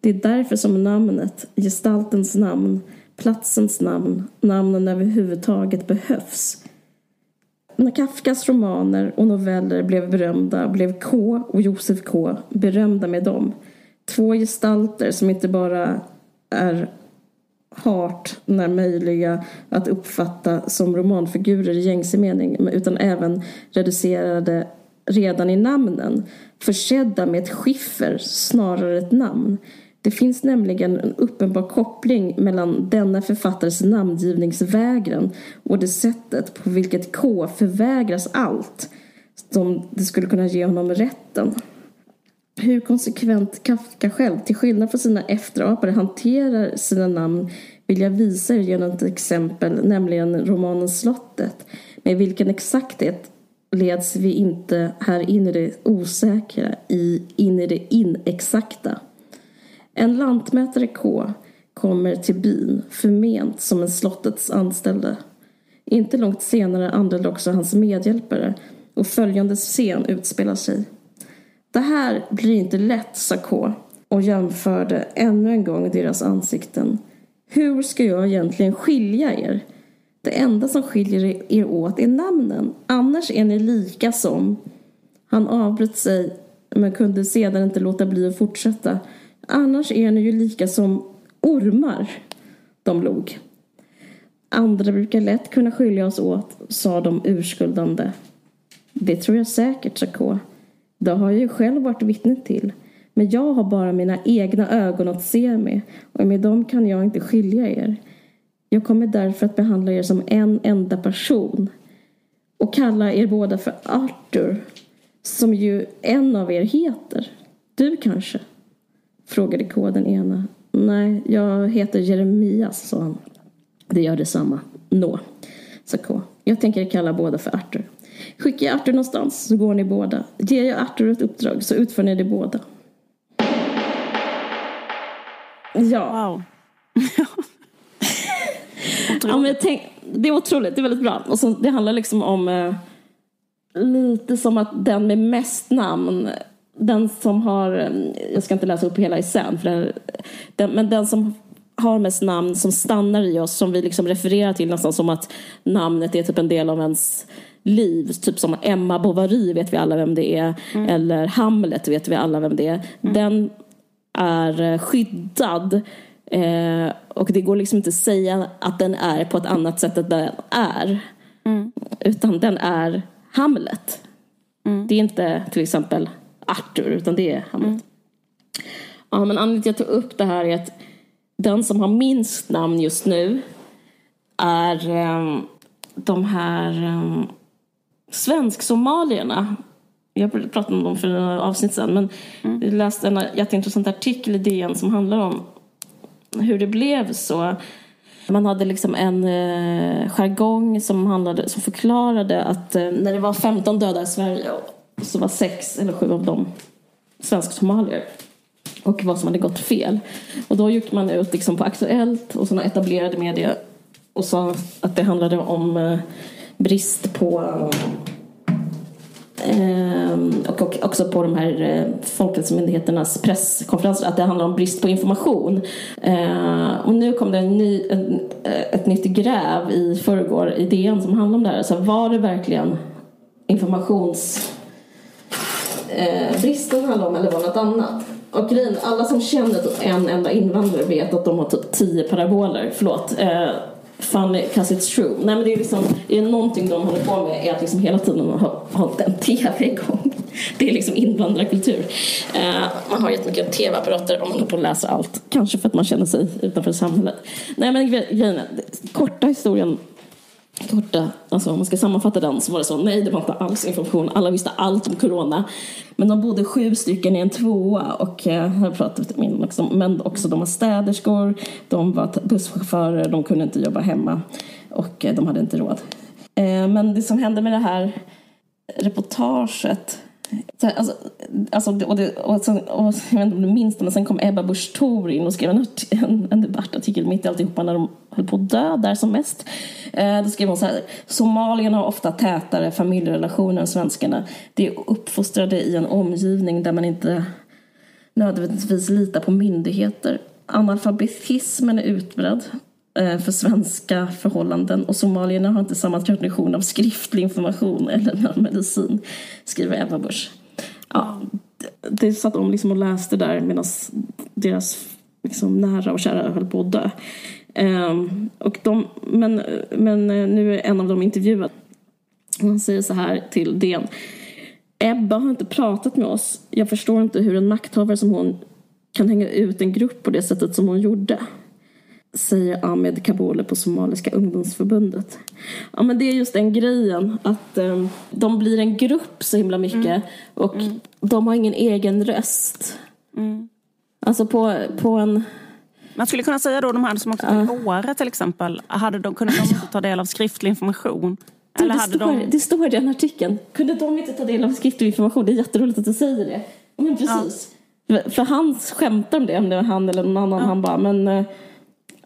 Det är därför som namnet, gestaltens namn, platsens namn, namnen överhuvudtaget behövs när Kafkas romaner och noveller blev berömda blev K och Josef K berömda med dem. Två gestalter som inte bara är hart när möjliga att uppfatta som romanfigurer i gängse mening utan även reducerade redan i namnen, försedda med ett skiffer snarare ett namn. Det finns nämligen en uppenbar koppling mellan denna författares namngivningsvägran och det sättet på vilket K förvägras allt som det skulle kunna ge honom rätten. Hur konsekvent Kafka själv, till skillnad från sina efterapare, hanterar sina namn vill jag visa er genom ett exempel, nämligen romanen Slottet. Med vilken exakthet leds vi inte här in i det osäkra, i, in i det inexakta. En lantmätare K kommer till byn förment som en slottets anställde. Inte långt senare anländer också hans medhjälpare och följande scen utspelar sig. Det här blir inte lätt, sa K och jämförde ännu en gång deras ansikten. Hur ska jag egentligen skilja er? Det enda som skiljer er åt är namnen. Annars är ni lika som... Han avbröt sig men kunde sedan inte låta bli att fortsätta. Annars är ni ju lika som ormar. De log. Andra brukar lätt kunna skilja oss åt, sa de urskuldande. Det tror jag säkert, sa K. Det har jag ju själv varit vittne till. Men jag har bara mina egna ögon att se med och med dem kan jag inte skilja er. Jag kommer därför att behandla er som en enda person och kalla er båda för Arthur, som ju en av er heter. Du kanske? Frågade K den ena. Nej, jag heter Jeremias, sa han. Det gör detsamma. Nå, sa K. Jag tänker kalla båda för Arthur. Skickar jag Arthur någonstans så går ni båda. Ger jag Arthur ett uppdrag så utför ni det båda. Ja. Wow. ja men tänk, det är otroligt, det är väldigt bra. Och så, det handlar liksom om eh, lite som att den med mest namn den som har, jag ska inte läsa upp hela essän, för den, men den som har mest namn som stannar i oss, som vi liksom refererar till nästan som att namnet är typ en del av ens liv. Typ som Emma Bovary vet vi alla vem det är. Mm. Eller Hamlet vet vi alla vem det är. Mm. Den är skyddad. Eh, och det går liksom inte att säga att den är på ett annat sätt än den är. Mm. Utan den är Hamlet. Mm. Det är inte till exempel Arthur, utan det är Hamlet. Mm. Ja, men anledningen till att jag tar upp det här är att den som har minst namn just nu är um, de här um, svensk-somalierna. Jag pratade om dem för några avsnitt sedan, men mm. jag läste en jätteintressant artikel i DN som handlar om hur det blev så. Man hade liksom en eh, jargong som, handlade, som förklarade att eh, när det var 15 döda i Sverige så var sex eller sju av dem svensk-somalier och vad som hade gått fel. Och då gick man ut liksom på Aktuellt och sådana etablerade medier och sa att det handlade om eh, brist på ehm, och, också på de här eh, Folkhälsomyndigheternas presskonferenser att det handlar om brist på information. Eh, och nu kom det en ny, en, eh, ett nytt gräv i förrgår i DN som handlar om det här. Så var det verkligen informationsbristen eh, handlade om eller var det något annat? Och grejen, alla som känner en enda invandrare vet att de har typ tio paraboler. Förlåt. Eh, funny cause it's true. Nej men det är liksom, är det någonting de håller på med är att liksom hela tiden ha hållit en TV igång. Det är liksom invandrarkultur. Eh, man har jättemycket TV-apparater och man håller på att läsa allt. Kanske för att man känner sig utanför samhället. Nej men grejen är, korta historien korta, alltså om man ska sammanfatta den så var det så, nej det var inte alls information, alla visste allt om corona. Men de bodde sju stycken i en tvåa och eh, jag har pratat med liksom, men också de var städerskor, de var busschaufförer, de kunde inte jobba hemma och eh, de hade inte råd. Eh, men det som hände med det här reportaget alltså, alltså, och, det, och, sen, och jag vet inte om du minns det, men sen kom Ebba Busch Thor in och skrev en, en, en debattartikel mitt i alltihopa när de höll på att dö där som mest. Eh, då skrev hon så här, somalierna har ofta tätare familjerelationer än svenskarna. De är uppfostrade i en omgivning där man inte nödvändigtvis litar på myndigheter. Analfabetismen är utbredd Eh, för svenska förhållanden och somalierna har inte samma tradition av skriftlig information eller medicin, skriver Ebba Busch. Ja, det satt de liksom och läste där medan deras liksom nära och kära höll på att dö. Um, och de, men, men eh, nu är en av dem intervjuad. Han säger så här till DN. Ebba har inte pratat med oss. Jag förstår inte hur en makthavare som hon kan hänga ut en grupp på det sättet som hon gjorde. Säger Ahmed Kabole på Somaliska ungdomsförbundet. Ja men det är just den grejen att um, de blir en grupp så himla mycket mm. och mm. de har ingen egen röst. Mm. Alltså på, på en man skulle kunna säga då de här som åkte till uh. Åre till exempel, hade de, kunde de inte ta del av skriftlig information? Du, Eller det, hade står, de... det står i den artikeln. Kunde de inte ta del av skriftlig information? Det är jätteroligt att du säger det. Men precis. Ja. För han skämtar om det, om det var han eller någon annan. Ja. Han bara, men eh,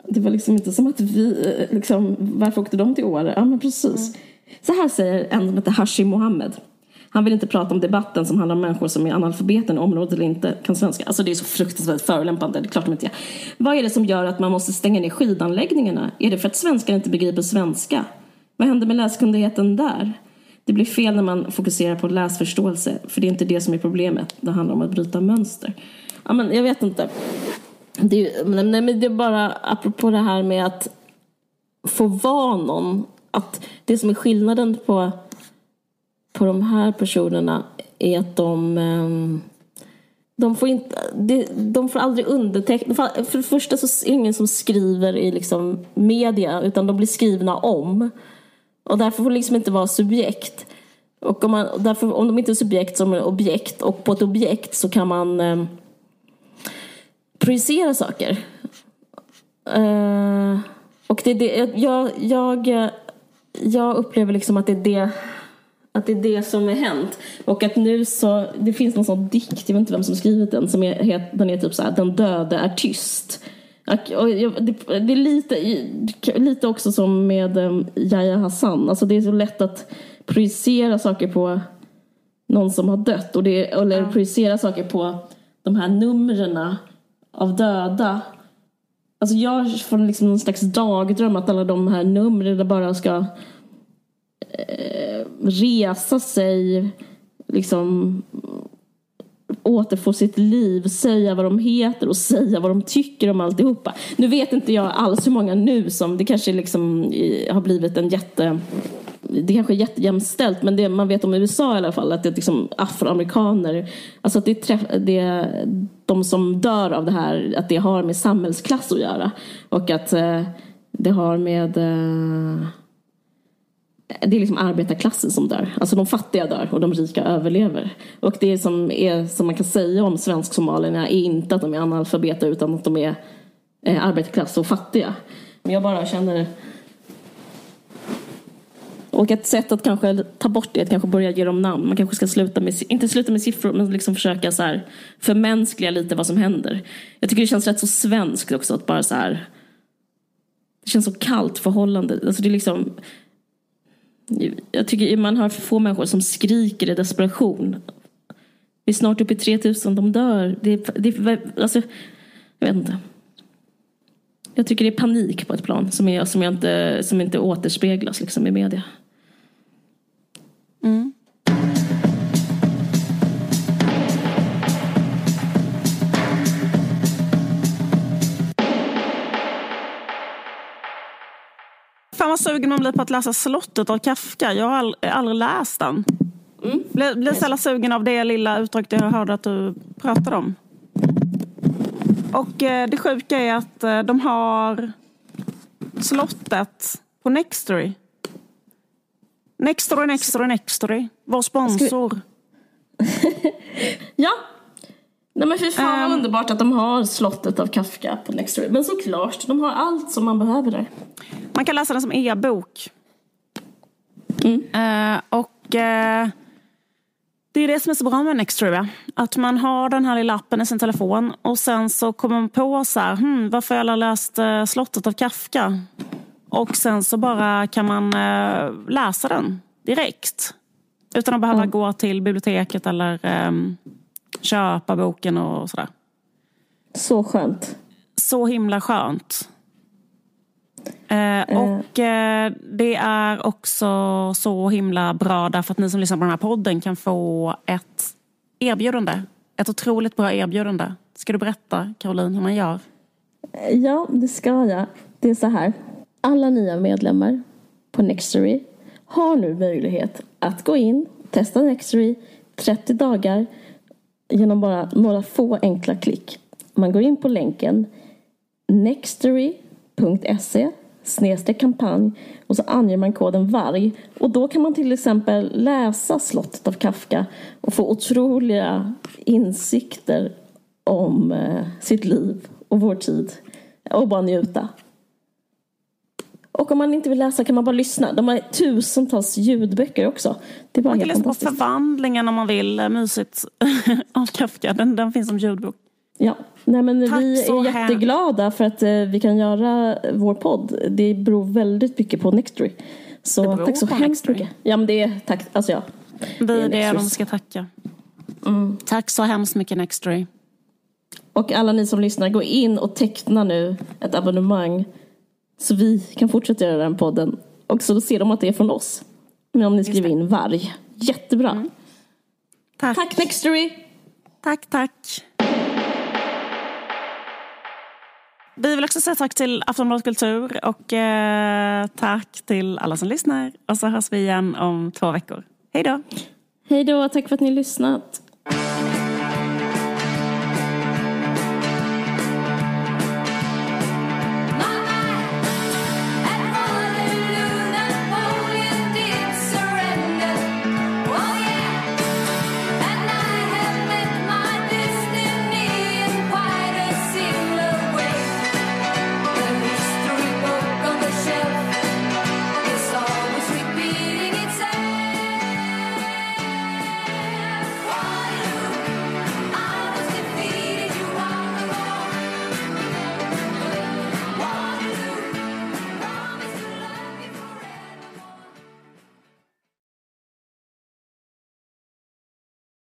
det var liksom inte som att vi, liksom, varför åkte de till Åre? Ja men precis. Mm. Så här säger en som heter Hashim Mohammed. Han vill inte prata om debatten som handlar om människor som är analfabeter i området eller inte kan svenska. Alltså det är så fruktansvärt förolämpande, det är klart de inte är. Vad är det som gör att man måste stänga ner skidanläggningarna? Är det för att svenskar inte begriper svenska? Vad händer med läskunnigheten där? Det blir fel när man fokuserar på läsförståelse, för det är inte det som är problemet. Det handlar om att bryta mönster. Ja, men jag vet inte. Det är, nej, men det är bara apropå det här med att få vara någon. Att det som är skillnaden på på de här personerna är att de ehm, de får, inte, de får aldrig underteckna. För det första så är det ingen som skriver i liksom media utan de blir skrivna om. Och därför får de liksom inte vara subjekt. Och om, man, därför, om de inte är subjekt så är objekt och på ett objekt så kan man eh, projicera saker. Eh, och det är det, jag, jag, jag upplever liksom att det är det att det är det som är hänt. Och att nu så, det finns någon sån dikt, jag vet inte vem som skrivit den, som är, den är typ så här, den döde är tyst. Och det, det är lite, lite också som med um, Yahya Hassan, alltså det är så lätt att projicera saker på någon som har dött. Och det, eller ja. projicera saker på de här numren av döda. Alltså jag får liksom någon slags dagdröm att alla de här numren bara ska eh, resa sig, liksom återfå sitt liv, säga vad de heter och säga vad de tycker om alltihopa. Nu vet inte jag alls hur många nu som, det kanske liksom har blivit en jätte det kanske är jättejämställt men det man vet om USA i alla fall att det är liksom afroamerikaner alltså att det är, träff, det är de som dör av det här att det har med samhällsklass att göra och att eh, det har med eh, det är liksom arbetarklassen som dör. Alltså de fattiga dör och de rika överlever. Och det som, är, som man kan säga om svensk-somalierna är inte att de är analfabeter utan att de är eh, arbetarklass och fattiga. Men jag bara känner... Och ett sätt att kanske ta bort det är att kanske börja ge dem namn. Man kanske ska sluta med, inte sluta med siffror, men liksom försöka så här förmänskliga lite vad som händer. Jag tycker det känns rätt så svenskt också att bara så här... Det känns så kallt förhållande. Alltså det är liksom... Jag tycker man har för få människor som skriker i desperation. Vi är snart uppe i 3000, de dör. Det, det, alltså, jag vet inte. Jag tycker det är panik på ett plan som, är, som, jag inte, som inte återspeglas liksom, i media. Mm. Fan vad sugen man blir på att läsa Slottet av Kafka. Jag har aldrig läst den. Mm. Blir, blir sällan sugen av det lilla uttrycket jag hörde att du pratade om. Och eh, det sjuka är att eh, de har slottet på Nextory. Nextory, Nextory, Nextory. Vår sponsor. ja. Nej men fy fan um, underbart att de har slottet av Kafka på Nextory. Men såklart, de har allt som man behöver där. Man kan läsa den som e-bok. Mm. Uh, och uh, det är det som är så bra med Nextory. Att man har den här lilla appen i sin telefon och sen så kommer man på så här, hmm, varför har jag läst uh, Slottet av Kafka? Och sen så bara kan man uh, läsa den direkt. Utan att behöva mm. gå till biblioteket eller um, köpa boken och sådär. Så skönt. Så himla skönt. Eh, och eh, det är också så himla bra därför att ni som lyssnar på den här podden kan få ett erbjudande. Ett otroligt bra erbjudande. Ska du berätta, Caroline, hur man gör? Ja, det ska jag. Det är så här. Alla nya medlemmar på Nextory har nu möjlighet att gå in, testa Nextory 30 dagar genom bara några få enkla klick. Man går in på länken nextory.se snedstreck kampanj och så anger man koden VARG och då kan man till exempel läsa Slottet av Kafka och få otroliga insikter om eh, sitt liv och vår tid och bara njuta. Och om man inte vill läsa kan man bara lyssna. De har tusentals ljudböcker också. Det är bara man kan läsa på förvandlingen om man vill. Eh, mysigt av Kafka. Den, den finns som ljudbok. Ja, Nej, men Tack vi är jätteglada för att eh, vi kan göra vår podd. Det beror väldigt mycket på Nextory. Så tack så hemskt mycket. Ja, men det är tack. Alltså ja. Vi är det de ska tacka. Mm. Tack så hemskt mycket Nextory. Och alla ni som lyssnar, gå in och teckna nu ett abonnemang så vi kan fortsätta göra den podden. Och så ser de att det är från oss. Men om ni skriver in varg. Jättebra. Mm. Tack. Tack Nextory. Tack, tack. Vi vill också säga tack till Aftonbladet Kultur och eh, tack till alla som lyssnar. Och så hörs vi igen om två veckor. Hej då! Hej då, tack för att ni har lyssnat.